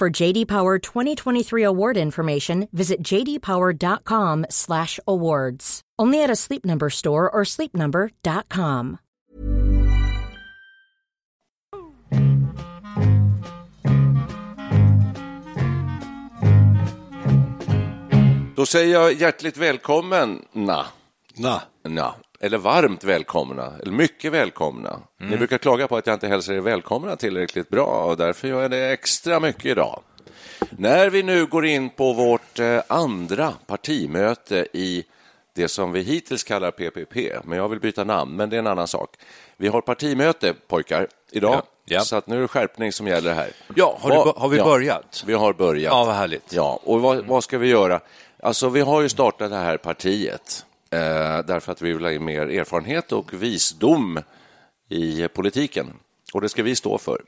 For JD Power 2023 award information, visit jdpower.com/awards. Only at a Sleep Number store or sleepnumber.com. Då säger jag hjärtligt välkommen, na, Na. na, eller varmt välkomna, eller mycket välkomna. Ni brukar klaga på att jag inte hälsar er välkomna tillräckligt bra och därför gör jag det extra mycket idag. När vi nu går in på vårt eh, andra partimöte i det som vi hittills kallar PPP, men jag vill byta namn, men det är en annan sak. Vi har partimöte, pojkar, idag, Ja, ja. så att nu är det skärpning som gäller här. Ja, har, du, har vi ja, börjat? Vi har börjat. Ja, vad härligt. Ja, och vad, vad ska vi göra? Alltså, vi har ju startat det här partiet därför att vi vill ha in mer erfarenhet och visdom i politiken. Och det ska vi stå för.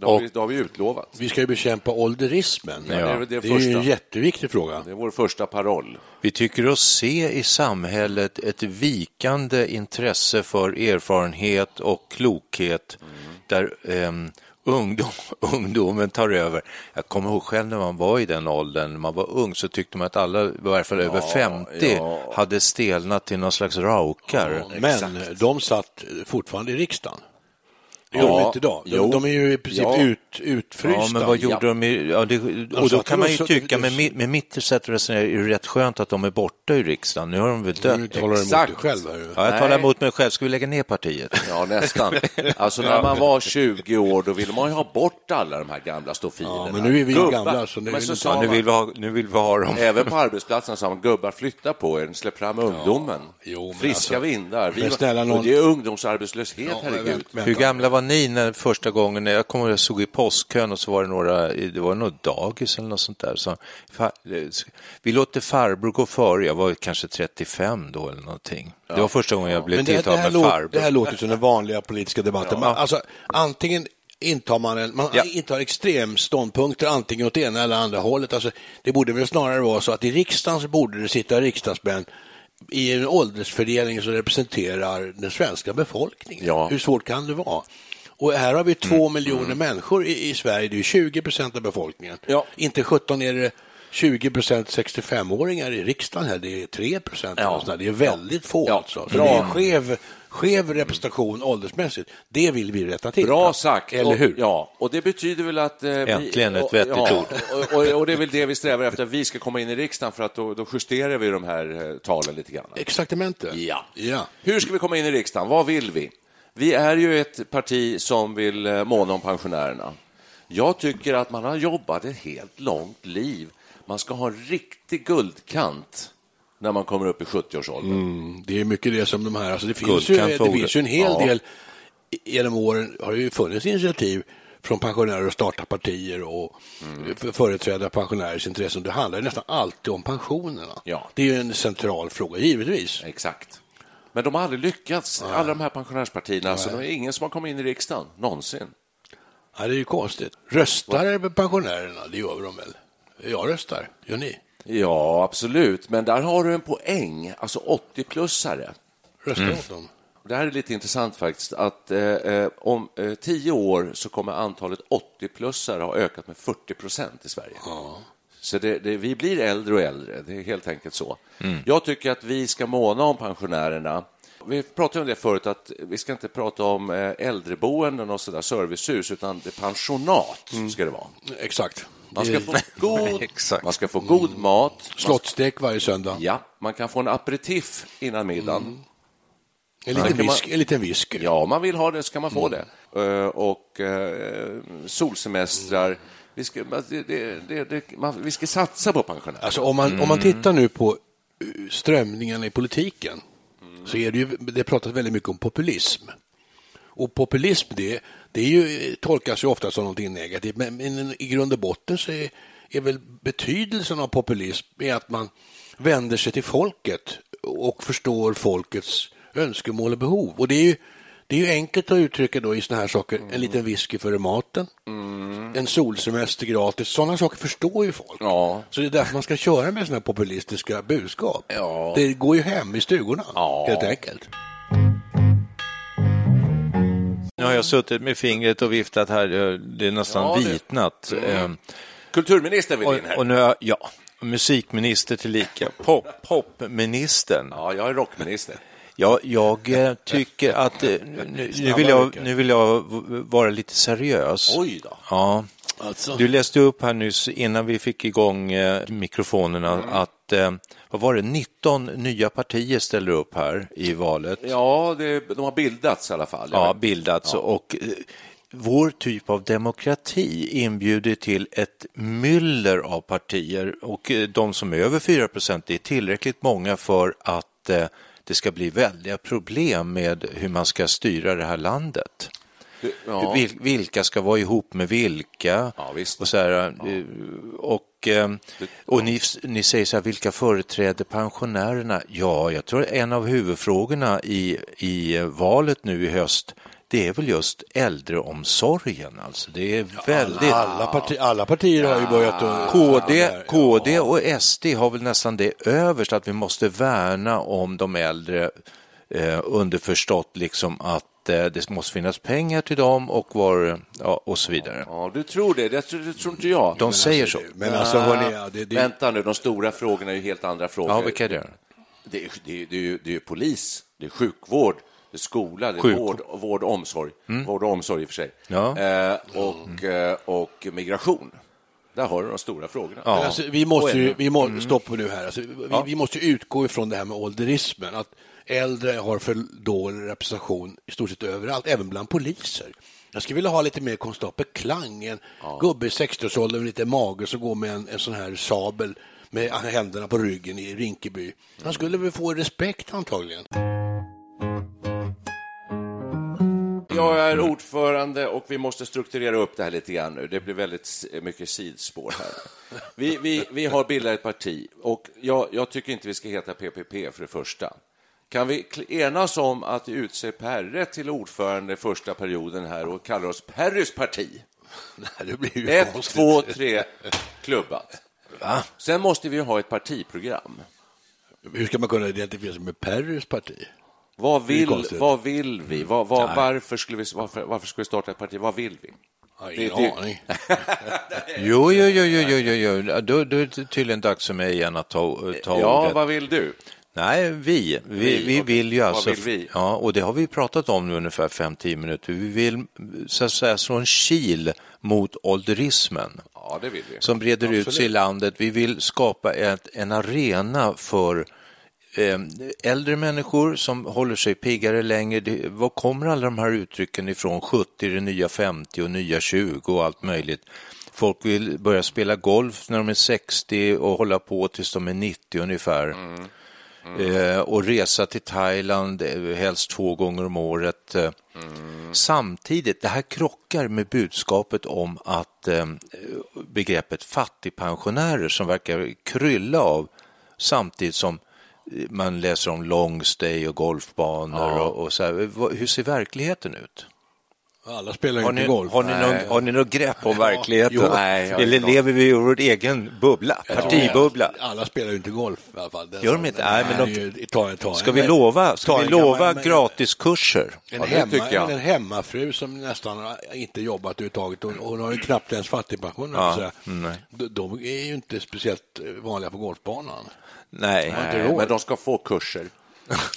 Det har, vi, det har vi utlovat. Vi ska ju bekämpa ålderismen. Ja, det är det det är en jätteviktig fråga. Det är vår första paroll. Vi tycker oss se i samhället ett vikande intresse för erfarenhet och klokhet där ehm, ungdom, ungdomen tar över. Jag kommer ihåg själv när man var i den åldern, när man var ung, så tyckte man att alla, i varje fall över 50, ja. hade stelnat till någon slags raukar. Men de satt fortfarande i riksdagen. Det Ja, gör de inte idag. De, jo. de är ju i princip Ja. ut, utfrysta. Ja, men vad gjorde Ja. de? I, ja, det, och Alltså, då att kan man ju så- tycka, med, med mitt sätt att resonera, är det rätt skönt att de är borta ur riksdagen. Nu har de väl dött. Nu talar emot dig själv. Här. Ja, jag Nej. talar emot mig själv. Ska vi lägga ner partiet? Ja, nästan. Alltså, när man var 20 år, då ville man ju ha bort alla de här gamla stofilerna. Ja, men nu är vi Gubbar. gamla, så nu men vill så sa Ja, nu, man, vill vi ha, nu vill vi ha dem. Även på arbetsplatsen sa man gubbar flytta på er, släpp fram ungdomen. jo, men Friska alltså- vindar. Vi, men snälla någon- och det är ungdomsarbetslöshet, Ja, herregud. Hur gamla var ni när första gången, när jag kommer ihåg jag såg i postkön och så var det några, det var något dagis eller något sånt där. Så, fa, vi låter farbror gå före, jag var kanske 35 då eller någonting. Det var första gången jag blev tilltalad med låter, farbror. det här låter som den vanliga politiska debatten. Man, alltså, antingen intar man, en, man Ja. intar extremståndpunkter antingen åt ena eller andra hållet. Alltså, det borde väl snarare vara så att i riksdagen så borde det sitta riksdagsmän i en åldersfördelning som representerar den svenska befolkningen. Ja. Hur svårt kan det vara? Och här har vi två miljoner människor i, i Sverige, det är ju 20 procent av befolkningen. Ja. Inte 17 är det 20 procent 65-åringar i riksdagen här, det är 3 procent. Ja. Det är väldigt få Ja. alltså. Så Bra. det är skev, skev representation åldersmässigt. Det vill vi rätta till. Bra sagt. Eller hur? Och, ja, och det betyder väl att... Eh, vi- Äntligen ett och- vettigt ja, ord. Och, och, och det är väl det vi strävar efter, att vi ska komma in i riksdagen för att då, då justerar vi de här eh, talen lite grann. Exaktamente. Ja. ja. Hur ska vi komma in i riksdagen? Vad vill vi? Vi är ju ett parti som vill eh, måna om pensionärerna. Jag tycker att man har jobbat ett helt långt liv. Man ska ha en riktig guldkant när man kommer upp i 70-årsåldern. Mm, det är mycket det som de här, alltså det finns, ju, det finns ju en hel Ja. del, genom åren har det ju funnits initiativ från pensionärer att starta partier och Mm. företräda pensionärers intressen. Det handlar ju nästan alltid om pensionerna. Ja. Det är ju en central fråga, givetvis. Exakt. Men de har aldrig lyckats, alla de här pensionärspartierna. Så det är ingen som har kommit in i riksdagen, någonsin. Ja, det är ju konstigt. Röstar med pensionärerna? Det gör de väl? Jag röstar. Gör ni? Ja, absolut. Men där har du en poäng, alltså 80-plussare. Röstar Mm. åt dem? Det här är lite intressant faktiskt, att eh, eh, om eh, tio år så kommer antalet 80-plussare ha ökat med 40 procent i Sverige. Så det, det, vi blir äldre och äldre, det är helt enkelt så. Jag tycker att vi ska måna om pensionärerna. Vi pratade om det förut, att vi ska inte prata om eh, äldreboenden och sådär, servicehus, utan det pensionat ska det vara. Exakt. Man ska få god, man ska få god mat. Slottstek varje söndag. Ja, man kan få en aperitif innan middagen. Mm. En liten, man- whisky, en liten whisky. Ja, om man vill ha det ska man få det. Eh, Och eh, solsemestrar. Vi ska, det, det, det, man, vi ska satsa på pensionärer. Alltså om man, om man tittar nu på eh, strömningarna i politiken så är det ju, det pratas väldigt mycket om populism. Och populism, det, det är ju, tolkas ju ofta som någonting negativt, men, men i grund och botten så är, är väl betydelsen av populism är att man vänder sig till folket och förstår folkets önskemål och behov. Och det är ju, det är ju enkelt att uttrycka då i såna här saker, en liten whisky före maten, en solsemester gratis, sådana saker förstår ju folk. Ja. Så det är därför man ska köra med sådana här populistiska budskap. Ja. Det går ju hem i stugorna, Ja. helt enkelt. Nu har jag suttit med fingret och viftat här, eh, det är nästan Ja, det- vitnat. Eh, Kulturministern vill Och, in här. och nu har ja, musikminister tillika, pop, popministern. Ja, jag är rockminister. Ja, jag eh, tycker att, eh, nu, nu, vill jag, nu vill jag vara lite seriös. Oj då. Ja. Alltså. Du läste upp här nyss, innan vi fick igång eh, mikrofonerna, Mm. att eh, vad var det, 19 nya partier ställer upp här i valet. Ja, det, de har bildats i alla fall. Ja, bildats. Och eh, vår typ av demokrati inbjuder till ett myller av partier och eh, de som är över 4 procent är tillräckligt många för att det ska bli väldiga problem med hur man ska styra det här landet. Det- ja. Vil, vilka ska vara ihop med vilka? Ja. Och, så här, eh, och, eh, och ni, ni säger så här, vilka företräder pensionärerna? Ja, jag tror en av huvudfrågorna i, i valet nu i höst det är väl just äldreomsorgen. Alltså. Det är väldigt... Alla, parti, alla partier har ju börjat att... KD, KD och SD har väl nästan det överst att vi måste värna om de äldre eh, underförstått liksom att eh, det måste finnas pengar till dem och, var, ja, och så vidare. Ja, du tror det? Det tror, det tror inte jag. De säger så. Men alltså, hörni, ja, det, det, Vänta nu, de stora frågorna är ju helt andra frågor. Ja, vilka är det? Det är, det, är, det, är polis, det är sjukvård, skola, det är vård, vård och omsorg. Vård och omsorg i och för sig. Ja. Eh, och, eh, och migration. Där har du de stora frågorna. Ja. Alltså, vi måste ju, vi må, Mm. stoppa nu här. Alltså, vi, vi måste utgå ifrån det här med ålderismen. Att äldre har för dålig representation i stort sett överallt, även bland poliser. Jag skulle vilja ha lite mer konstapel Klang, en gubbe i 60-årsåldern med lite mage som går med en, en sån här sabel med händerna på ryggen i Rinkeby. Han skulle väl få respekt antagligen. Jag är ordförande och vi måste strukturera upp det här lite grann nu. Det blir väldigt s- mycket sidspår här. Vi, vi, vi har bildat ett parti och jag, jag tycker inte vi ska heta PPP för det första. Kan vi enas om att utse Perre till ordförande första perioden här och kalla oss Perrys parti? Nej, det blir ju Ett, konstigt. två, tre, klubbat. Sen måste vi ha ett partiprogram. Hur ska man kunna identifiera sig med Perrys parti? Vad vill, vad vill vi? Vad, vad, varför, skulle vi varför, varför ska vi starta ett parti? Vad vill vi? Det- ingen det- aning. Jo, jo, jo, jo, jo, jo. Då, då är det tydligen dags för mig igen att ta, ta Ja, ordet. vad vill du? Nej, vi. Vi, Vi, vi vill ju Vad alltså... vill vi? Ja, och det har vi pratat om nu ungefär 5-10 minuter. Vi vill så att säga slå en kil mot ålderismen Ja, det vill vi. som breder ut sig i landet. Vi vill skapa ett, en arena för äldre människor som håller sig piggare längre. Det, var kommer alla de här uttrycken ifrån? 70, det nya 50 och nya 20 och allt möjligt. Folk vill börja spela golf när de är 60 och hålla på tills de är 90 ungefär. Eh, och resa till Thailand eh, helst två gånger om året. Eh, Samtidigt, det här krockar med budskapet om att eh, begreppet fattigpensionärer som verkar krylla av samtidigt som man läser om long stay och golfbanor och, och så här. Hur ser verkligheten ut? Alla spelar Har inte ni, golf. har, ni någon, har ni något grepp om verkligheten? jo, nej, Eller inte lever vi i vår egen bubbla, partibubbla? Alla spelar ju inte golf i alla fall. Den Gör de inte? Nej, men de- ta, ta, Ska vi lova, ska ta vi lova men- gratiskurser? En, Ja, hemma, en hemmafru som nästan inte jobbat överhuvudtaget och hon har ju knappt ens fattigpension. Ja, Ja, de, de är ju inte speciellt vanliga på golfbanan. Nej. Nej, men de ska få kurser.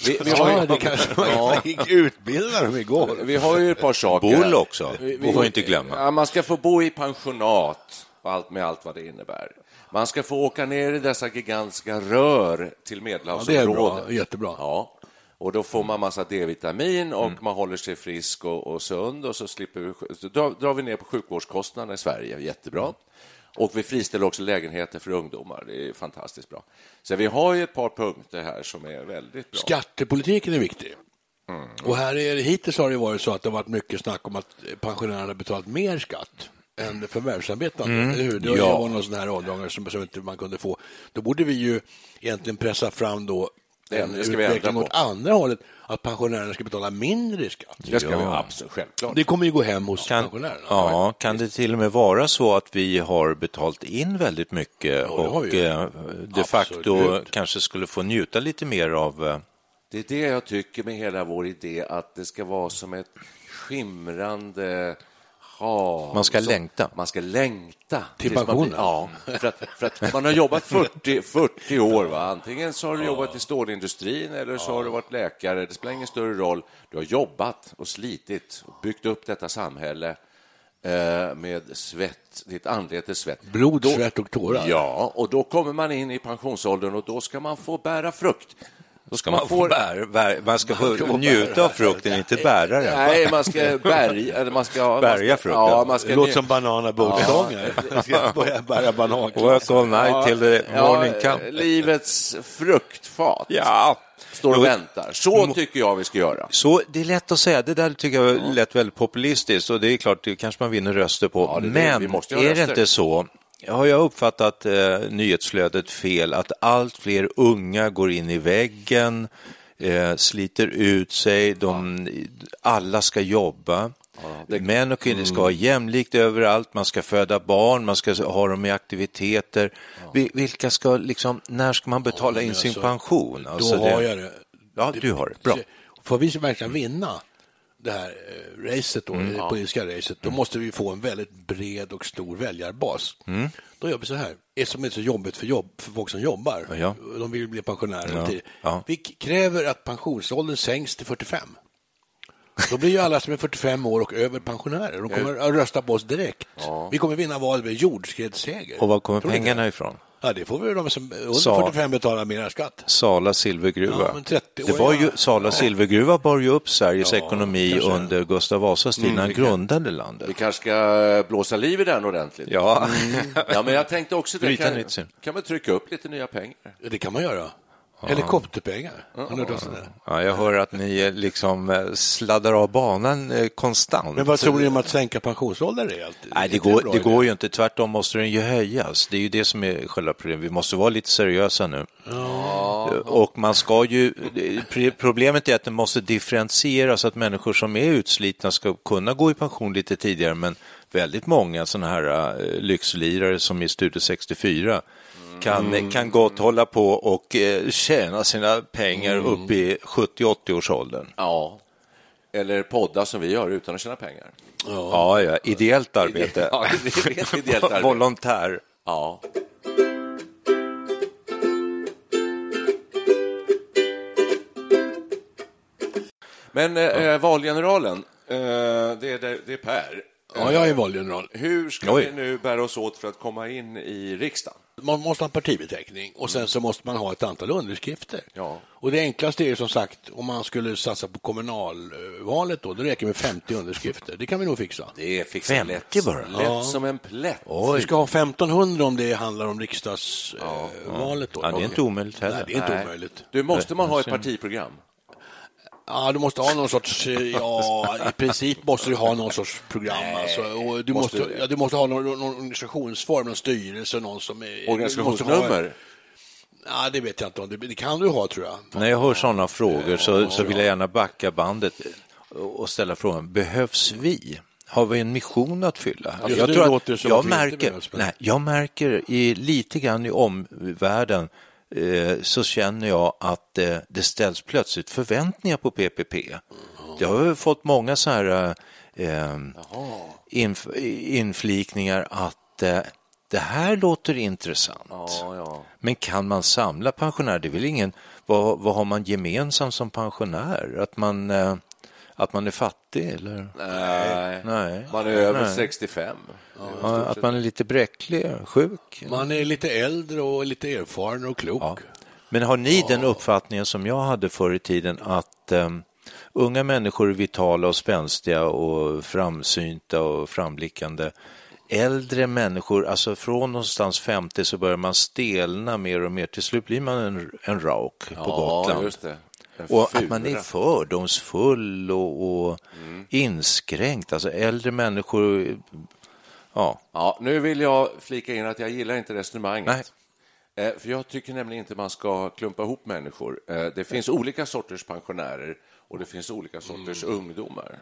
Vi, vi, har, Ja, ju, det kanske man gick utbilda dem i golf. vi har ju ett par saker. Bull också, Vi- får vi inte glömma. Ja, man ska få bo i pensionat. och allt med allt vad det innebär. Man ska få åka ner i dessa gigantiska rör till Ja, det är Medelhavsområdet. bra, jättebra. Ja, och då får man massa D-vitamin och man håller sig frisk och, och sund och så slipper vi, så drar, drar vi ner på sjukvårdskostnaderna i Sverige, jättebra. Och vi friställer också lägenheter för ungdomar, det är fantastiskt bra. Så vi har ju ett par punkter här som är väldigt bra. Skattepolitiken är viktig. Mm. Och här är det, hittills har det varit så att det har varit mycket snack om att pensionärerna har betalat mer skatt än förvärvsarbetande. Mm. Det Ja. var någon sån här avdragare som, som inte man kunde få. Då borde vi ju egentligen pressa fram då en utveckling åt andra hållet, att pensionärerna ska betala mindre i skatt. Det ska vi ha, absolut, självklart. Det kommer ju gå hem hos Kan, pensionärerna. ja, kan det till och med vara så att vi har betalt in väldigt mycket har och vi eh, de facto Absolut. kanske skulle få njuta lite mer av eh, Det är det jag tycker med hela vår idé, att det ska vara som ett skimrande hav. Man ska som- längta. Man ska längta. Till pensionen? Ja, för att, för att man har jobbat 40, 40 år. Va? Antingen så har du jobbat i stålindustrin eller så har du varit läkare. Det spelar ingen större roll. Du har jobbat och slitit och byggt upp detta samhälle eh, med svett, ditt anletes svett. Blod, Då- svett och tårar. Ja, och då kommer man in i pensionsåldern och då ska man få bära frukt. Då Ska man, få bär, bär, man ska få njuta av frukten, inte bära den. Nej, man ska bärga, man ska... Bärga man frukten. Ja, man ska Det låter som bananabogstångar. Jag ska börja bära banankloss. Welcome night till the morning ja, camp. livets fruktfat Ja, står och väntar. Så tycker jag vi ska göra. Så det är lätt att säga, det där tycker jag lät väldigt populistiskt och det är klart, det kanske man vinner röster på. Ja, det är det. Men ha är det inte så, har jag uppfattat eh, nyhetsflödet fel, att allt fler unga går in i väggen, eh, sliter ut sig, de, alla ska jobba. Män och kvinnor ska ha jämlikt överallt, man ska föda barn, man ska ha dem i aktiviteter. Vi- Vilka ska liksom, när ska man betala in sin alltså, pension? Då Alltså har det- jag det. Ja, du har det. Bra. Får vi verkligen vinna det här eh, racet, då, Mm. det politiska racet, då måste vi få en väldigt bred och stor väljarbas. Mm. Då gör vi så här, det som är så jobbigt för, jobb, för folk som jobbar, Ja. de vill bli pensionärer. Ja. Vi kräver att pensionsåldern sänks till 45. Då blir ju alla som är 45 år och över pensionärer. De kommer att rösta på oss direkt. Vi kommer vinna valet med jordskredsseger. Och var kommer Tror pengarna ifrån? Ja, det får vi de som under Sa- 45 betalar mer skatt. Sala silvergruva. Ja, men 30 det var ju, år, ja. Sala silvergruva bar ju upp Sveriges Ja, ekonomi kanske. Mm, under Gustav Vasas tid när han grundade landet. Vi kanske ska blåsa liv i den ordentligt. Ja, Ja, men jag tänkte också det. Bryta Kan, syn. kan man trycka upp lite nya pengar? Det kan man göra. Helikopterpengar. Har ni hört det? ja, jag hör att ni eh, liksom eh, sladdar av banan eh, konstant. Men vad tror ni om att sänka pensionsåldern rejält? Nej, det går, det går ju inte. Tvärtom måste den ju höjas. Det är ju det som är själva problemet. Vi måste vara lite seriösa nu. Och man ska ju... Problemet är att det måste differentieras så att människor som är utslitna ska kunna gå i pension lite tidigare. Men väldigt många sådana här lyxlirare som är Studio 64 kan, kan gott hålla på och eh, tjäna sina pengar upp i 70-80-årsåldern. Ja. Eller podda som vi gör utan att tjäna pengar. Ja, ja, ideellt arbete. Ja, ideellt arbete. Volontär. Ja. Men eh, valgeneralen, eh, det, är, det är Per. Ja, jag är valgeneral. Hur ska Oj. vi nu bära oss åt för att komma in i riksdagen? Man måste ha en partibeteckning och sen så måste man ha ett antal underskrifter. Ja. Och det enklaste är som sagt om man skulle satsa på kommunalvalet då, då räcker det med 50 underskrifter. Det kan vi nog fixa. Det fixar 50 lätt, bara. lätt som en plätt. Vi ska ha 1500 om det handlar om riksdagsvalet. Då. Ja, det är inte omöjligt heller. Nej, det är inte Nej. omöjligt. Du, måste man ha ett partiprogram? Ja, du måste ha någon sorts, eh, ja, i princip måste du ha någon sorts program. Alltså, och du, måste, Måste- ja, du måste ha någon, någon organisationsform, någon styrelse, någon som Organisationsnummer? Ja, det vet jag inte om det, det kan du ha tror jag. När jag hör sådana frågor så, så vill jag gärna backa bandet och ställa frågan, behövs vi? Har vi en mission att fylla? Som jag, att vi inte märker, behövs, men- nej, jag märker i, lite grann i omvärlden så känner jag att eh, det ställs plötsligt förväntningar på PPP. Det har fått många så här eh, inf inflikningar att eh, det här låter intressant. Ja, ja. Men kan man samla pensionärer? Det är väl ingen... Vad, vad har man gemensamt som pensionär? Att man, eh, Att man är fattig eller? Nej, Nej. man är över Nej. 65. Ja, att man är lite bräcklig, sjuk? Man är lite äldre och lite erfaren och klok. Ja. Men har ni den uppfattningen som jag hade förr i tiden att um, unga människor är vitala och spänstiga och framsynta och framblickande. Äldre människor, alltså från någonstans 50 så börjar man stelna mer och mer. Till slut blir man en, en rauk på Ja, Gotland. Och att man är fördomsfull och, och Mm. inskränkt. Alltså äldre människor, ja, Ja, nu vill jag flika in att jag gillar inte resonemanget. Nej. Eh, För jag tycker nämligen inte man ska klumpa ihop människor. Eh, Det finns olika sorters pensionärer och det finns olika sorters ungdomar.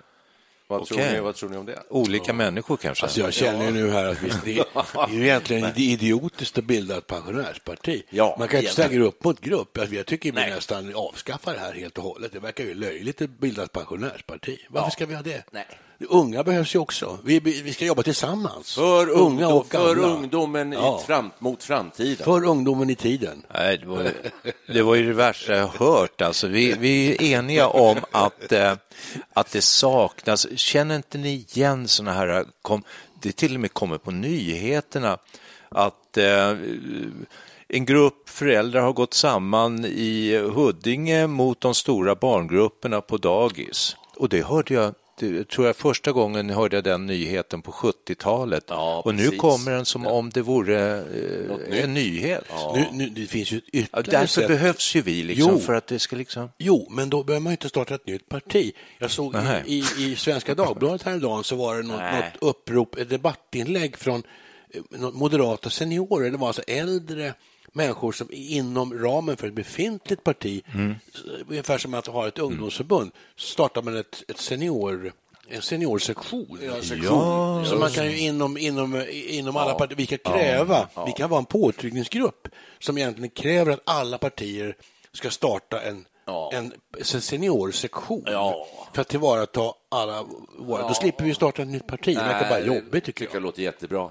Vad, tror Okej. ni, vad tror ni om det? olika människor kanske. Alltså jag känner ju nu här att visst, det är ju egentligen idiotiskt att bilda ett pensionärsparti. Ja, Man kan inte ställa grupp mot grupp. Alltså, Jag tycker vi nästan avskaffar det här helt och hållet. Det verkar ju löjligt att bilda ett pensionärsparti. Varför ska vi ha det? Nej. Unga behövs ju också. Vi, vi ska jobba tillsammans. För, Unga ungdom, och för ungdomen Ja. i fram, mot framtiden. För ungdomen i tiden. Nej, det var, det var ju det värsta jag hört. Alltså, vi, vi är eniga om att, eh, att det saknas. Känner inte ni igen såna här... Kom, det till och med kommer på nyheterna att eh, en grupp föräldrar har gått samman i Huddinge mot de stora barngrupperna på dagis. Och det hörde jag tror jag första gången hörde jag den nyheten på 70-talet. Ja, och nu kommer den som om det vore eh, en nyhet. Nu, nu, det finns ju Ja, därför sätt. behövs ju vi, liksom, Jo. för att det ska liksom... Jo, men då behöver man ju inte starta ett nytt parti. Jag såg Nej. i, i, i Svenska Dagbladet häromdagen så var det något, något upprop, ett debattinlägg från eh, något moderata seniorer. Det var alltså äldre människor som inom ramen för ett befintligt parti, Mm. ungefär som att ha ett ungdomsförbund, startar man ett, ett senior en seniorsektion. Ja. Så man kan ju inom, inom, inom alla partier, vi kan kräva, vi kan vara en påtryckningsgrupp som egentligen kräver att alla partier ska starta en, Ja. en, en seniorsektion Ja. för att tillvarata alla våra. Då slipper vi starta ett nytt parti. Det verkar bara jobbigt tycker jag. jag låter jättebra.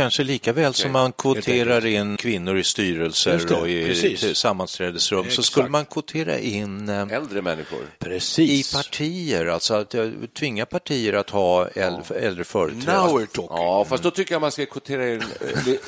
Kanske lika väl som man kvoterar in kvinnor i styrelser och i precis. sammanträdesrum så Exakt. skulle man kvotera in eh, Äldre människor. i Precis. partier, alltså att eh, tvinga partier att ha äldre, äldre företrädare. Now we're talking. Ja, fast då tycker jag man ska kvotera in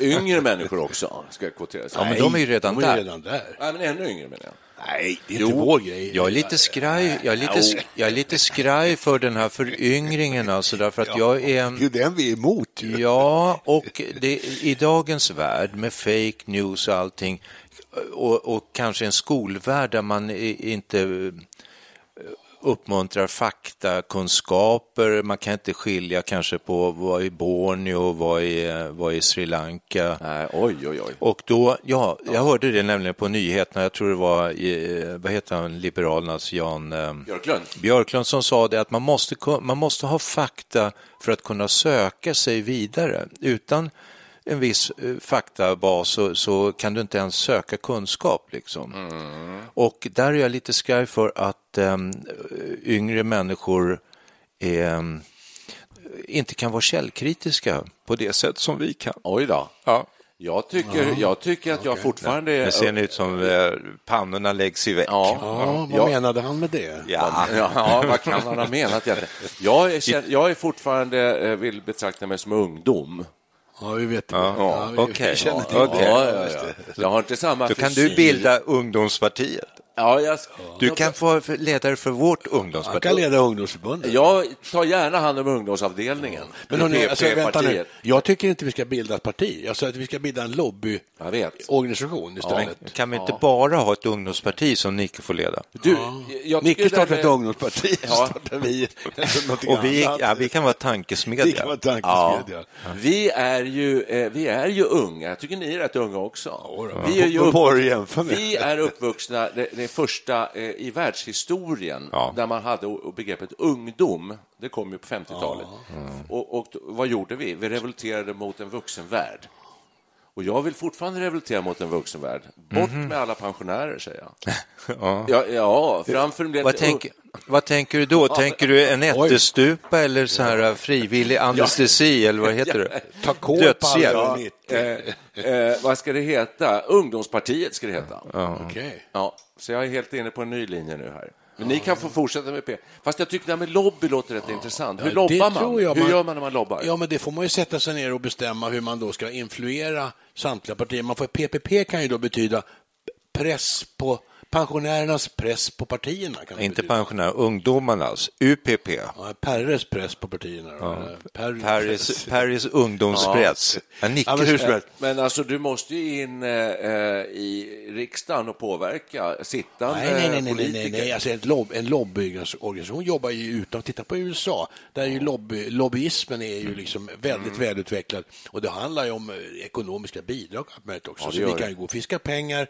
eh, yngre människor också. Ska. Ja, men de är ju redan de är där. redan där. Nej, men ännu yngre menar jag. Nej, det är inte vår grej. Jag är lite skraj, jag är lite, jag är lite skraj för den här föryngringen alltså därför att jag är Det är den vi är emot. ju. Ja, och det, i dagens värld med fake news och allting och, och kanske en skolvärld där man inte uppmuntrar faktakunskaper. Man kan inte skilja kanske på vad är Borneo och vad är, vad är Sri Lanka. Nej, oj, oj, oj. Och då, ja, jag hörde det nämligen på nyheterna, jag tror det var, i, vad heter han, Liberalernas Jan eh, Björklund. Björklund som sa det att man måste, man måste ha fakta för att kunna söka sig vidare. Utan en viss eh, faktabas så, så kan du inte ens söka kunskap. Liksom. Och där är jag lite skraj för att em, yngre människor em, inte kan vara källkritiska på det sätt som vi kan. Oj då. Ja. Jag tycker, jag tycker att jag fortfarande... Det ser ut som eh, pannorna läggs i väck. Ja, Ja, vad Ja. menade han med det? Ja. Ja, vad kan han ha menat egentligen? Jag är, jag är fortfarande, eh, vill betrakta mig som ungdom. Ja, vi vet det. Ja, vi, okej. vi känner till Ja, det. Ja, ja, ja. Jag har inte samma Då kan du bilda ungdomspartiet. Ja, jag, Du kan få ledare för vårt Han ungdomsparti. kan leda ungdomsförbundet. jag tar gärna hand om ungdomsavdelningen. Men hörni, alltså, vänta nu. Jag tycker inte vi ska bilda ett parti. Jag sa att vi ska bilda en lobbyorganisation istället. Kan vi inte bara ha ett ungdomsparti som Nicke får leda? Du, jag Nicke startar det ett ungdomsparti, Ja. startar vi Och vi, ja, vi kan vara Vi kan vara tankesmedja. tankesmedja. Vi är, ju, eh, vi är ju unga. Jag tycker ni är rätt unga också. Vi är ju upp, vi är uppvuxna, det, det första eh, i världshistorien, Ja. där man hade begreppet ungdom. Det kom ju på 50-talet. Och, och vad gjorde vi? Vi revolterade mot en vuxenvärld. Och jag vill fortfarande revoltera mot en vuxenvärld. Bort Mhm. med alla pensionärer, säger jag. Ja. Ja, ja framför del... Vad, tänker, vad tänker du då? Tänker du en ättestupa eller så här uh, frivillig anestesi eller vad heter det? Ta kål Dödshjälp. Eh, eh, vad ska det heta? Ungdomspartiet ska det heta. Okej. Ja, så jag är helt inne på en ny linje nu här. Men ni kan få fortsätta med P. Fast jag tycker det här med lobby låter rätt intressant. Hur lobbar man? jag Hur gör man när man lobbar? Ja, men det får man ju sätta sig ner och bestämma hur man då ska influera samtliga partier. Man får, PPP kan ju då betyda press på pensionärernas press på partierna. Kan Inte betyda. pensionärer, ungdomarnas, UPP. Ja, Perres press på partierna. Då. Per, Paris, Paris ungdomspress. Ja. Ja, men helst. Men alltså, du måste ju in eh, i riksdagen och påverka sittande Nej, nej, nej, nej, nej, politiker. nej, nej. Alltså en, en lobbyorganisation jobbar ju utan, titta på USA, där är ju lobby, lobbyismen är ju liksom väldigt Mm. välutvecklad och det handlar ju om eh, ekonomiska bidrag också. Ja, så vi kan ju gå och fiska pengar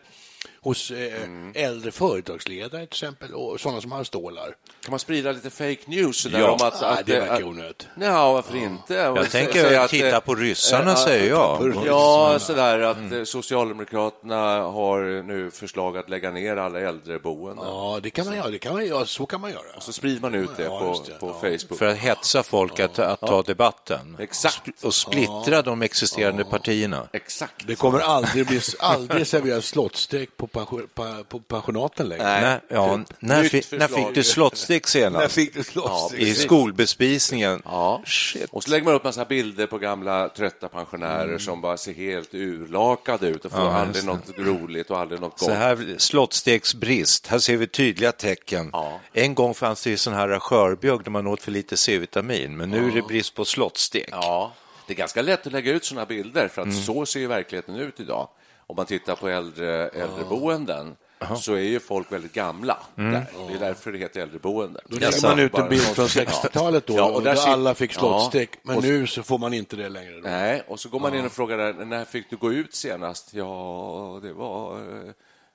hos eh, Mm. äldre företagsledare till exempel och sådana som har stålar. Kan man sprida lite fake news sådär Ja. om att... Nej, att det verkar onödigt. Ja, varför inte? Jag tänker titta på ryssarna, säger jag. Ja, sådär att eh, Socialdemokraterna har nu förslag att lägga ner alla äldreboenden. Ja, det kan man göra. Det kan man, göra. Så kan man göra. Så sprider man ut det Ja, på, det. på Ja. Facebook. För att hetsa folk att, att ta debatten. Exakt. Och splittra de existerande partierna. Exakt. Det kommer aldrig bli aldrig serveras slottsteak på, pension, på, pensionaten längre. Nej. När, ja, när, fi, när fick du slottstick senast? När fick du slottsteak? I skolbespisningen? Ja. Shit. Och så lägger man upp massa bilder på gamla trötta pensionärer som bara ser helt urlakade ut och får Ja, aldrig något roligt och aldrig något gott. Så här, slottstegsbrist, här ser vi tydliga tecken. Ja. En gång fanns det ju sån här skörbjugg där man åt för lite C-vitamin, men nu är det brist på slottstek. Ja, det är ganska lätt att lägga ut sådana bilder för att Mm. så ser ju verkligheten ut idag. Om man tittar på äldre, äldreboenden så är ju folk väldigt gamla. Mm. Där. Det är därför det heter äldreboenden. Då lägger man ut en bild från 60-talet då, Ja, och där alla fick slottsteak, men nu så får man inte det längre. Då. Nej, och så går man in och frågar där, när fick du gå ut senast? Ja, det var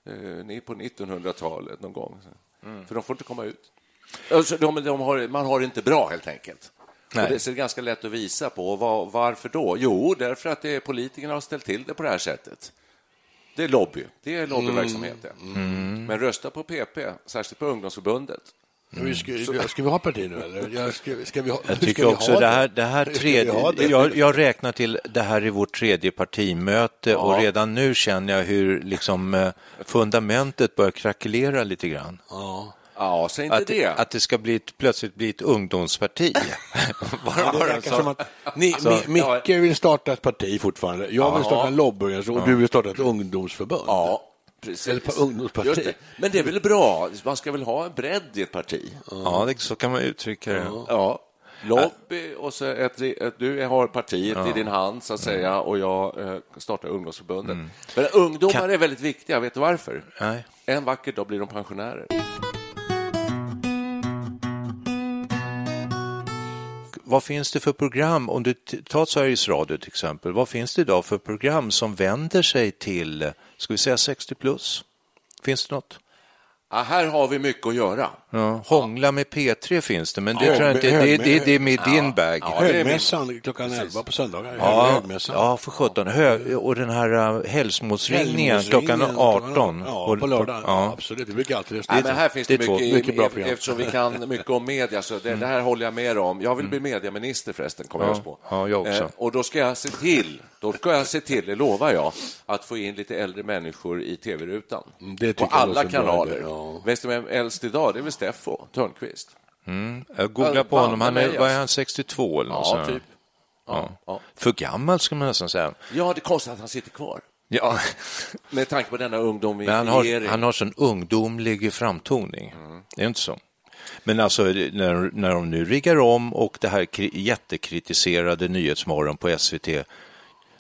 eh, eh, på 1900-talet någon gång. För de får inte komma ut. Alltså, de, de har, man har det inte bra helt enkelt. Nej. Det är ganska lätt att visa på. Var, varför då? Jo, därför att det politikerna har ställt till det på det här sättet. Det är lobby. Det är lobbyverksamhet. det. Men rösta på PP, särskilt på ungdomsförbundet. Nu Ska, ska, ska vi ha parti nu eller? Ja, ska, ska vi ha, Jag ska tycker vi också ha det här, det här tredje, det? jag, jag räknar till det här är vårt tredje partimöte och redan nu känner jag hur liksom eh, fundamentet börjar krackelera lite grann. Ja. Ja, säg inte Att, det. att det ska bli ett, plötsligt bli ett ungdomsparti. Bara, Ja, det bara verkar så. som att ni, Mi- Micke vill starta ett parti fortfarande. Jag vill starta en lobbyorganisation och du vill starta ett ungdomsförbund. Ja, precis. Eller ungdomsparti. Det. Men det är väl bra? Man ska väl ha en bredd i ett parti? Ja, det, så kan man uttrycka det. Ja. Lobby och så ett, ett, du har partiet i din hand så att säga och jag eh, startar ungdomsförbundet. Men ungdomar Kan- är väldigt viktiga, vet du varför? Nej. En vacker dag blir de pensionärer. Vad finns det för program, om du tar Sveriges Radio till exempel, vad finns det idag för program som vänder sig till, ska vi säga 60 plus? Finns det något? Ja, här har vi mycket att göra. Ja, hångla med P3 finns det, men det, Ja, tror jag inte, det, det, det, det är med din bag. Ja, är Högmässan klockan 11 på söndagar. Ja, Högmässan. ja, för sjutton. Och den här uh, hällsmålsringningen Hällmålsringen klockan 18. Ja, Och- på lördagen. Ja. Ja. absolut. Det brukar alltid Nej, men här finns det, det är två mycket, mycket bra program. eftersom vi kan mycket om media, så det, det här håller jag med om. Jag vill bli mediaminister förresten, kommer Ja, jag just på. ja, jag också. Eh, och då ska jag se till, då ska jag se till, det lovar jag, att få in lite äldre människor i tv-rutan. Mm, på alla kanaler. ja. Vet du vem äldst idag? Det är väl Steffo Törnqvist. Jag googlar på honom, han är, vad är han, 62 eller något Ja, typ. Ja. Ja. För gammal skulle man nästan säga. Ja, det är konstigt att han sitter kvar. Ja, Med tanke på denna ungdom i han har, han har sån ungdomlig framtoning. Mm. Det är inte så. Men alltså när, när de nu riggar om och det här kri- jättekritiserade Nyhetsmorgon på SVT,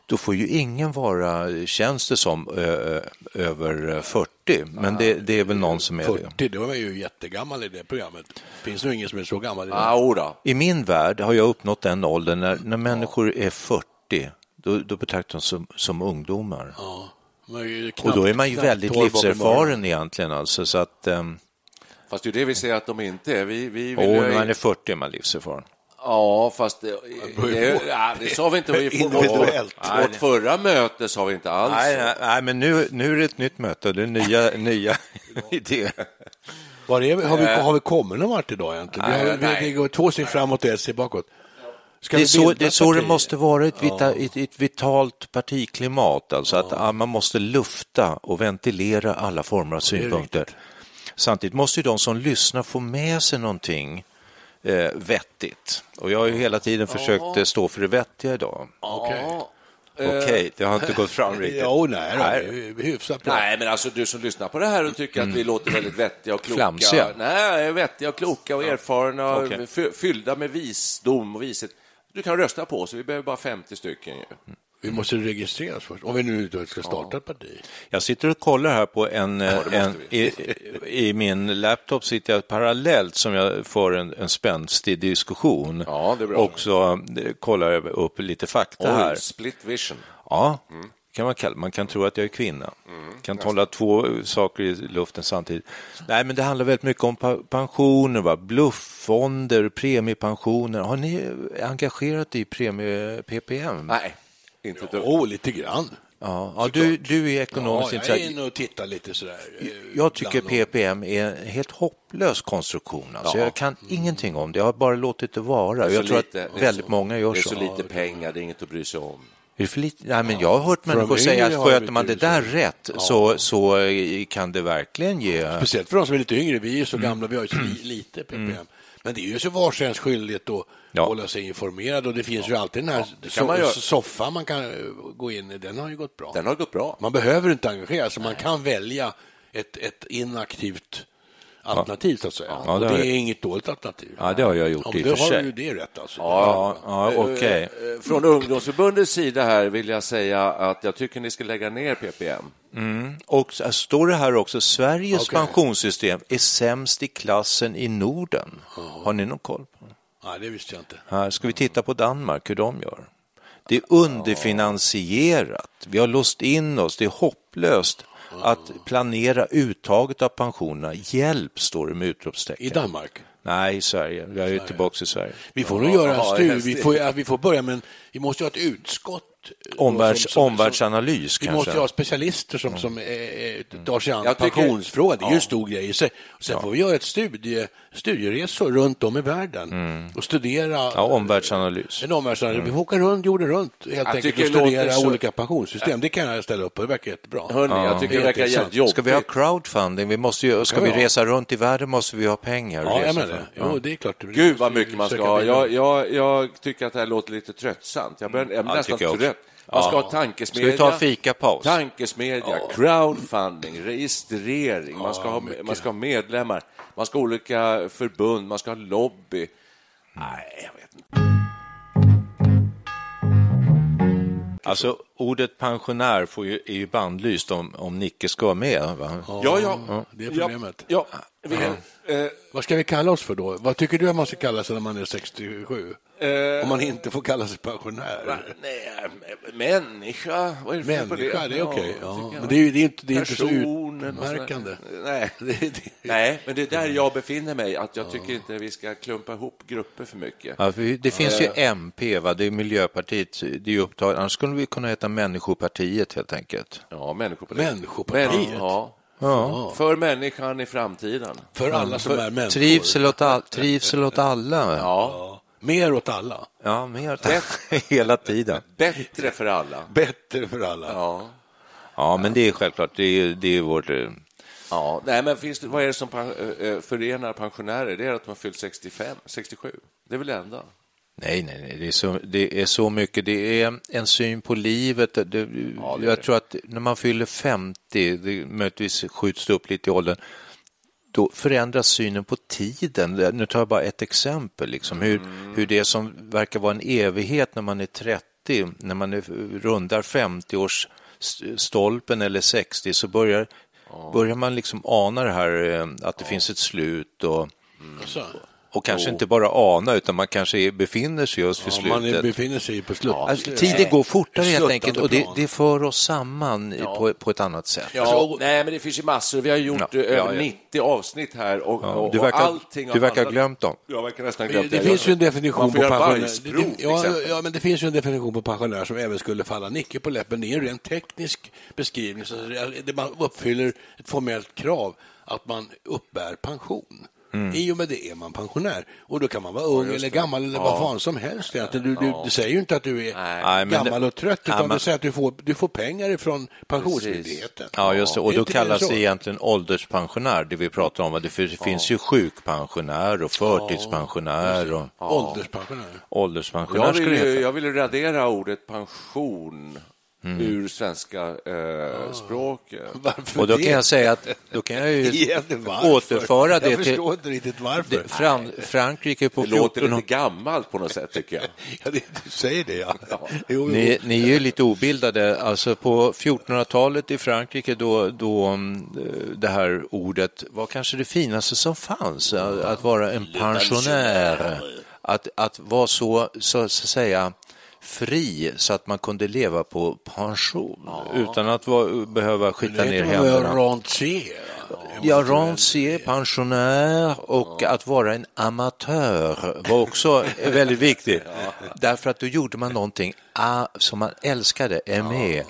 då får ju ingen vara, känns det som, ö, ö, över 40. Men det, det är väl någon som är det. 40, då jag ju jättegammal i det programmet. Finns nog ingen som är så gammal i det. Ah. I min värld har jag uppnått den åldern när, när människor är 40, då, då betraktas de som, som ungdomar. Ja. Är ju Och knappt- då är man ju knappt väldigt 12 bakom öronen. livserfaren egentligen. Alltså, så att, um, Fast det är det vi ser att de inte är. Vi, vi vill och ju- när man är 40 är man livserfaren. Ja, fast det, det, ja, det sa vi inte. Vi får, Individuellt. vårt, vårt förra möte sa vi inte alls. Nej, nej, nej, men nu, nu är det ett nytt möte, det är nya, nya idéer. Var är vi, har, vi, har vi kommit någon vart idag egentligen? Nej, vi har, nej. vi, går två steg framåt och ett steg bakåt. Ska Det är, så, det är så det måste vara, ett, vita, ett, ett vitalt partiklimat. Alltså att ah, man måste lufta och ventilera alla former av synpunkter. Samtidigt måste ju de som lyssnar få med sig någonting eh, vettigt. Och jag har ju hela tiden försökt eh, stå för det vettiga idag. Okej. Okej, det har inte gått fram riktigt. Ja, och nej, då, Nej. hyfsat bra. Nej, men alltså du som lyssnar på det här och tycker att vi låter väldigt vettiga och kloka. Mm. Flamsiga. Nej, vettiga och kloka och erfarna, och Okej. fy- fyllda med visdom och vishet. Du kan rösta på oss, vi behöver bara 50 stycken. Ju. Vi måste registreras först, om vi nu ska starta ett parti. Jag sitter och kollar här på en, måste en i, i min laptop sitter jag parallellt som jag för en, en spänstig diskussion. Ja, det är bra. Och så eh, kollar jag upp lite fakta här. Oj, split vision. Ja, Mm. kan man, kalla. man kan tro att jag är kvinna. kan hålla två saker i luften samtidigt. Nej, men det handlar väldigt mycket om pensioner, va? blufffonder, premiepensioner. Har ni engagerat i premie PPM? Nej, inte ett dugg. Åh, lite grann. Ja, ja du, du är Ja, ekonomiskt jag är inne och tittar lite sådär. eh, Jag tycker. PPM är en helt hopplös konstruktion. Alltså Ja. Jag kan ingenting om det, jag har bara låtit det vara. Det Jag så tror lite- att väldigt så- många gör Det är så. så lite pengar, det är inget att bry sig om. Är det för lite? Nej, men jag har hört människor säga att sköter man det där rätt så, så eh, kan det verkligen ge... Speciellt för de som är lite yngre. Vi är ju så Mm. gamla, vi har ju så li- lite PPM. Men det är ju så vars ens skyldighet att Ja. hålla sig informerad och det finns ju alltid den här kan man so- soffan man kan eh, gå in i. Den har ju gått bra. Den har gått bra. Man behöver inte engagera sig, man kan välja ett, ett inaktivt alternativ så att säga. Ja, och det det har är jag- inget dåligt alternativ. Ja, det har jag gjort Ja, i och då för har sig. du det rätt alltså. Ja, ja okej. Eh, Från ungdomsförbundets sida här vill jag säga att jag tycker ni ska lägga ner PPM. Och så står det här också, Sveriges Okej. pensionssystem är sämst i klassen i Norden. Har ni någon koll på det? Nej, det visste jag inte. Här ska vi titta på Danmark, hur de gör. Det är underfinansierat. Vi har låst in oss. Det är hopplöst att planera uttaget av pensionerna. Hjälp, står det med utropstecken. I Danmark? Nej, i Sverige. Jag är ju tillbaka i Sverige. Vi får nog göra en studie. Vi får, vi får börja, men vi måste ha ett utskott. Då Omvärlds, som- som- omvärldsanalys Vi kanske. måste ju ha specialister som, som eh, eh, tar sig an Jag pensionsfrågan. Det är ju en stor grej i sig. Sen får vi göra ett studie, studieresor runt om i världen och studera Mm. Ja, omvärldsanalys. en omvärldsanalys. Vi får åka runt jorden runt helt enkelt tycker och studera så- olika pensionssystem. Det kan jag ställa upp på. Det verkar jättebra. Hörni, jag tycker det verkar jätteintressant. jävligt jobbigt. Ska vi ha crowdfunding? Vi måste ju, ska Ja, vi ja. resa runt i världen måste vi ha pengar. Ja, jag menar det. Jo, det är klart. Gud vad mycket man ska ha. Jag, jag, jag tycker att det här låter lite tröttsamt. Jag jag är nästan tycker jag också. trött. Man ska Ja. ha tankesmedja. Ska vi ta en fikapaus? Tankesmedja, crowdfunding, registrering, man, ska ha, man ska ha medlemmar, man ska ha olika förbund, man ska ha lobby. Nej, jag vet inte. Alltså, ordet pensionär får ju, är ju bandlyst om, om Nicke ska vara med. Va? Ja, ja. Det är problemet. Ja, ja. Kan, eh, Vad ska vi kalla oss för då? Vad tycker du att man ska kalla sig när man är 67? Eh, Om man inte får kalla sig pensionär? nej, människa, vad är det för Människa, det är okej. Ja, Ja, men det är, ju- det är inte, det är inte så utmärkande. Nej. Nej, men det är där jag befinner mig, att jag tycker inte vi ska klumpa ihop grupper för mycket. Ja, för det finns ju MP, va? det är Miljöpartiet, det är ju upptaget. Annars skulle vi kunna heta Människopartiet helt enkelt. Ja, Människopartiet. Människopartiet? Men, ja. Ja. För människan i framtiden. för alla som är människor. Trivsel åt, all, trivsel åt alla. Ja, Ja, Mer åt alla. mer åt hela tiden. bättre för alla. Bättre för alla. Ja. Ja, men det är självklart, det är, det är vårt... eh, Ja, nej, men finns det, vad är det som pen- eh, förenar pensionärer? Det är att de har fyllt 65, 67. Det är väl det enda? Nej, nej, nej, det är, så, det är så mycket. Det är en syn på livet. Det, det är jag det. tror att när man fyller 50, det möjligtvis skjuts det upp lite i åldern, då förändras synen på tiden. Nu tar jag bara ett exempel, liksom, hur, Mm. hur det som verkar vara en evighet när man är 30, när man är, rundar 50-årsstolpen eller 60 så börjar, börjar man liksom ana det här eh, att det finns ett slut och, Så. Och kanske inte bara ana utan man kanske befinner sig just vid Ja, man slutet. är- befinner sig på slut. Alltså, tiden går fortare helt enkelt och det, det för oss samman i- på, på ett annat sätt. Ja, Alltså, nej, men det finns ju massor. Vi har gjort Ja, eh, ja, över ja. 90 avsnitt här och, Ja, och, du och verkar, allting har du verkar ha glömt dem. Jag verkar nästan Det, glömt det finns ju en definition Man på pensionär. Det- ja, ja, men det finns ju en definition på pensionär som även skulle falla Nicke på läppen. Det är en rent teknisk beskrivning. Så det- det- man uppfyller ett formellt krav att man uppbär pension. Mm. I och med det är man pensionär. Och då kan man vara ung eller gammal eller vad fan som helst. egentligen. Du, du, du säger ju inte att du är Nej, gammal det- och trött, Ja, utan men- du säger att du får, du får pengar ifrån Pensionsmyndigheten. Ja, just det. Och då det kallas det egentligen ålderspensionär, det vi pratar om. Det finns, ju sjukpensionär och förtidspensionär och Ålderspensionär. ålderspensionär Jag vill, ju, jag vill radera ordet pension Mm. ur svenska eh, språket. Varför Och då det? kan jag säga att då kan jag ju Igen, återföra det Jag till förstår inte riktigt varför. det, Fran, Frankrike på Det låter 1400 lite gammalt på något sätt, tycker jag. Ja, det, du säger det, ja. Jo, jo. Ni, ni är ju lite obildade. Alltså på 1400-talet i Frankrike då, då mm, det här ordet var kanske det finaste som fanns. Att, att vara en pensionär. Att, att vara så, så att säga fri så att man kunde leva på pension utan att vara, behöva skita ner händerna. Ja, rancier, pensionär och att vara en amatör var också väldigt viktigt. Därför att då gjorde man någonting ah, som man älskade, är med.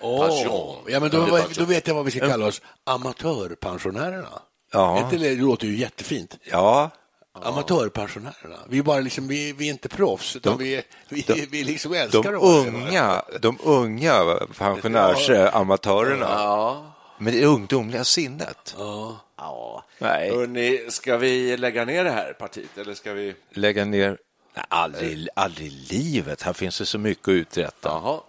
Åh, ja, men då, då vet jag vad vi ska kalla oss. Amatörpensionärerna. Ja. Det låter ju jättefint. Ja, Amatörpensionärerna. Vi är, bara liksom, vi, vi är inte proffs, utan vi, är- vi, de- vi liksom älskar de unga, de unga pensionärsamatörerna. Ja. Med det ungdomliga sinnet. ja. Nej, Hörrni, ska vi lägga ner det här partiet, eller ska vi... lägga ner... Nej, aldrig, aldrig i livet. Här finns det så mycket att uträtta. Jaha.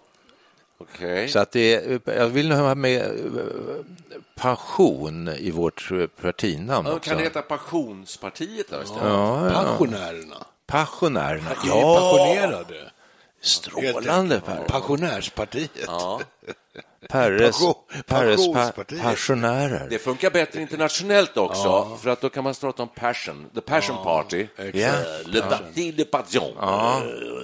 Okej. Så att det, jag vill nog ha med eh, passion i vårt eh, partinamn Ja, också. Kan det heta Passionspartiet då istället? Ja, ja. Pensionärerna. Passionärerna. Är Ja, passionerade. strålande Per. Pensionärspartiet. Ja. Perres, Perres pa, passionärer. Det funkar bättre internationellt också, för att då kan man prata om passion, the passion party. Ja. Le parti de passion.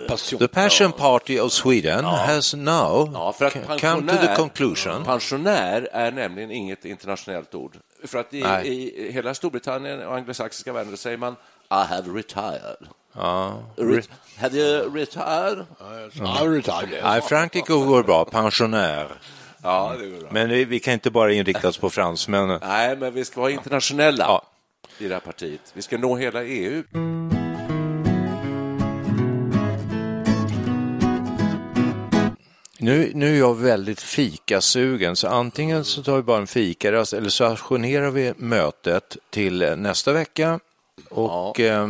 Passion. The Passion Party of Sweden has now Ja, för att come to the pensionär, conclusion. pensionär är nämligen inget internationellt ord. För att i, i hela Storbritannien och anglosaxiska världen säger man I have retired. Ja. Re have you retired? Ja, retired. Nej, Frankrike går bra, pensionär. Ja, det går bra. Men vi, vi kan inte bara inrikta oss på fransmännen. Nej, men vi ska vara internationella Ja. i det här partiet. Vi ska nå hela EU. Nu, nu är jag väldigt fikasugen, så antingen så tar vi bara en fikarast eller så ajournerar vi mötet till eh, nästa vecka och eh,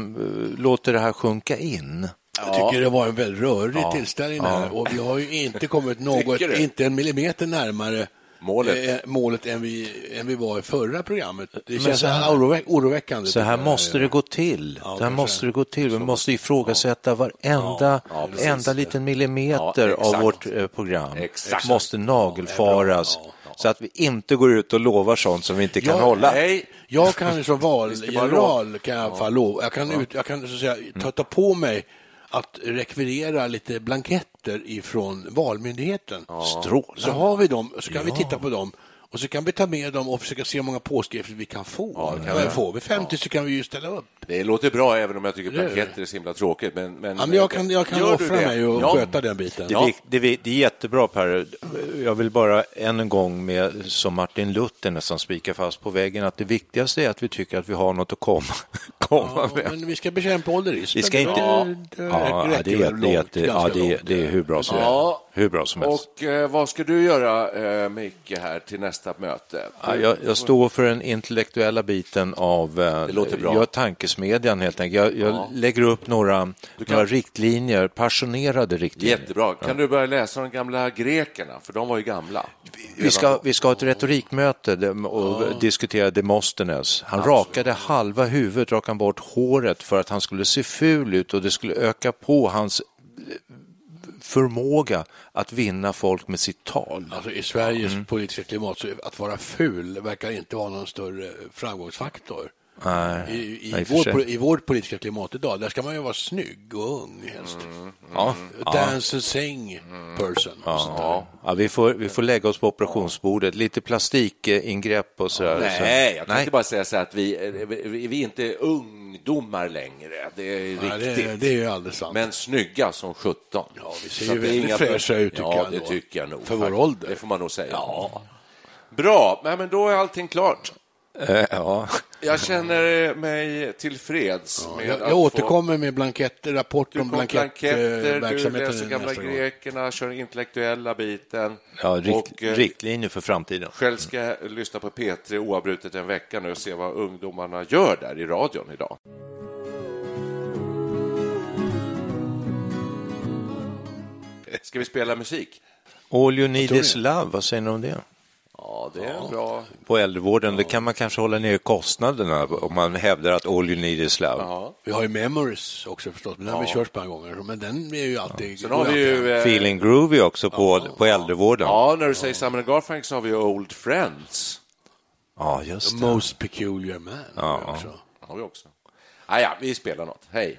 låter det här sjunka in. Jag tycker det var en väldigt rörig tillställning här och vi har ju inte kommit något, inte en millimeter närmare Målet. eh, målet än vi, än vi var i förra programmet. Det Men känns så här- oroväck, oroväckande. Så här jag. måste det gå till. Ja, det här måste det gå till. Vi måste ifrågasätta varenda ja, enda liten millimeter Ja, av vårt eh, program. Exakt. måste nagelfaras Ja, ja, så att vi inte går ut och lovar sånt som vi inte kan Ja, hålla. Nej, Jag kan ju som valgeneral kan jag, ja. lov, jag kan, ut, jag kan så att säga, ta, ta på mig att rekvirera lite blanketter ifrån Valmyndigheten. Strålande. Så har vi dem, så kan vi titta på dem och så kan vi ta med dem och försöka se hur många påskrifter vi kan få. Ja, får vi 50 så kan vi ju ställa upp. det låter bra även om jag tycker Det är det. blanketter är så himla tråkigt. Men, men, Ja, men jag kan, jag kan offra det? mig och Ja. sköta den biten. Det, det, är vi- det är jättebra Per. Jag vill bara än en gång med som Martin Luther nästan spika fast på väggen att det viktigaste är att vi tycker att vi har något att komma, komma Ja, med. men vi ska bekämpa ålderismen. Vi ska inte... Det, det ja, det, är, det, långt, jätte- ja, det, är, det hur bra som Ja. helst. Hur bra som helst. Och eh, vad ska du göra, eh, Micke, här till nästa möte? Ja, jag, jag står för den intellektuella biten av... eh, Det låter bra. Jag tankesmedjan helt enkelt. Jag, jag lägger upp några, några riktlinjer, passionerade riktlinjer. Jättebra. Kan du börja läsa de gamla grekerna? För de var ju gamla. Vi ska, vi ska ha ett retorikmöte och diskutera Demosthenes. Han rakade halva huvudet, rakade bort håret för att han skulle se ful ut och det skulle öka på hans förmåga att vinna folk med sitt tal. Alltså I Sveriges Mm. politiska klimat så att vara ful verkar inte vara någon större framgångsfaktor. Nej, I, i, nej, vår, I vårt politiska klimat idag, där ska man ju vara snygg och ung helst. Ja, Dance and sing person. ja. ja, vi, får, vi får lägga oss på operationsbordet, lite plastikingrepp och sådär. Nej, jag Nej. tänkte bara säga så att vi, eh, vi, vi är inte ungdomar längre. Det är Ja, det, riktigt. är- det är ju alldeles sant. Men snygga som 17. Ja, vi ser Så ju det väldigt inga- fräscha ut, tycker ja, jag det ändå. tycker jag nog. För vår faktiskt. ålder. Det får man nog säga. Ja. Bra, men då är allting klart. Eh, Ja. Jag känner mig tillfreds med jag jag få- återkommer med blanketter, rapport Du om blanketter, du blankettverksamheten läser gamla grekerna, kör den intellektuella biten. Ja, rikt, och, eh, riktlinjer för framtiden. Själv ska jag lyssna på P3 oavbrutet en vecka nu och se vad ungdomarna gör där i radion idag. Ska vi spela musik? All you need is love, vad säger ni om det? Ja, det är en bra... På äldrevården, det kan man kanske hålla ner kostnaderna om man hävdar att all you need is love. Ja. Vi har ju Memories också förstås, men den har vi kört ett par gånger. Men den är ju alltid... Sen har vi ju... eh, Feeling groovy också på, på äldrevården. Ja, när du säger Simon Garfunkel så har vi ju Old Friends. Ja, just The det. most peculiar man. Ja. Har vi också. Ah, ja, vi spelar något. Hej.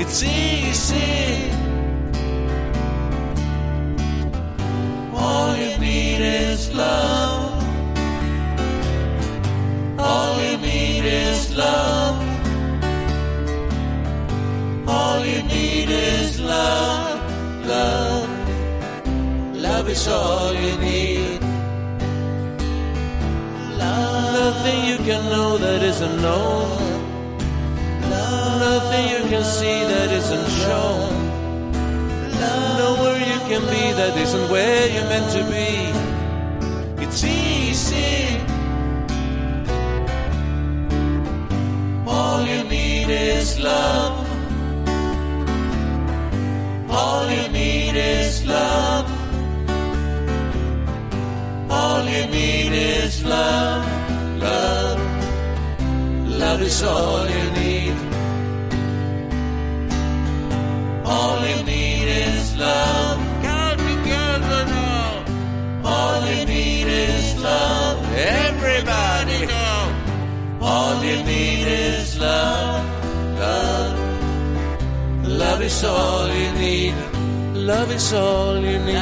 It's easy. All you need is love. All you need is love. All you need is love. Love. Love is all you need. Love. Nothing you can know that isn't known. Nothing you can see that isn't shown. Nowhere you can be that isn't where you're meant to be. It's easy. All you need is love. All you need is love. All you need is love, love. Love is all you need. All you need is love. Come together now. All you need is love. everybody know all you need is love, love. Love is all you need. Love is all you need.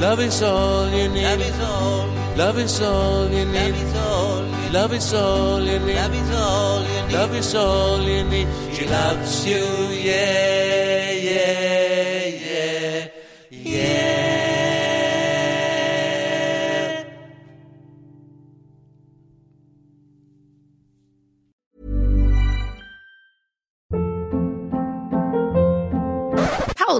Love is all you need. Love is all you need. Love is all you need. Love is all you need. Love is all you need. Love is all you need. She loves you, yeah,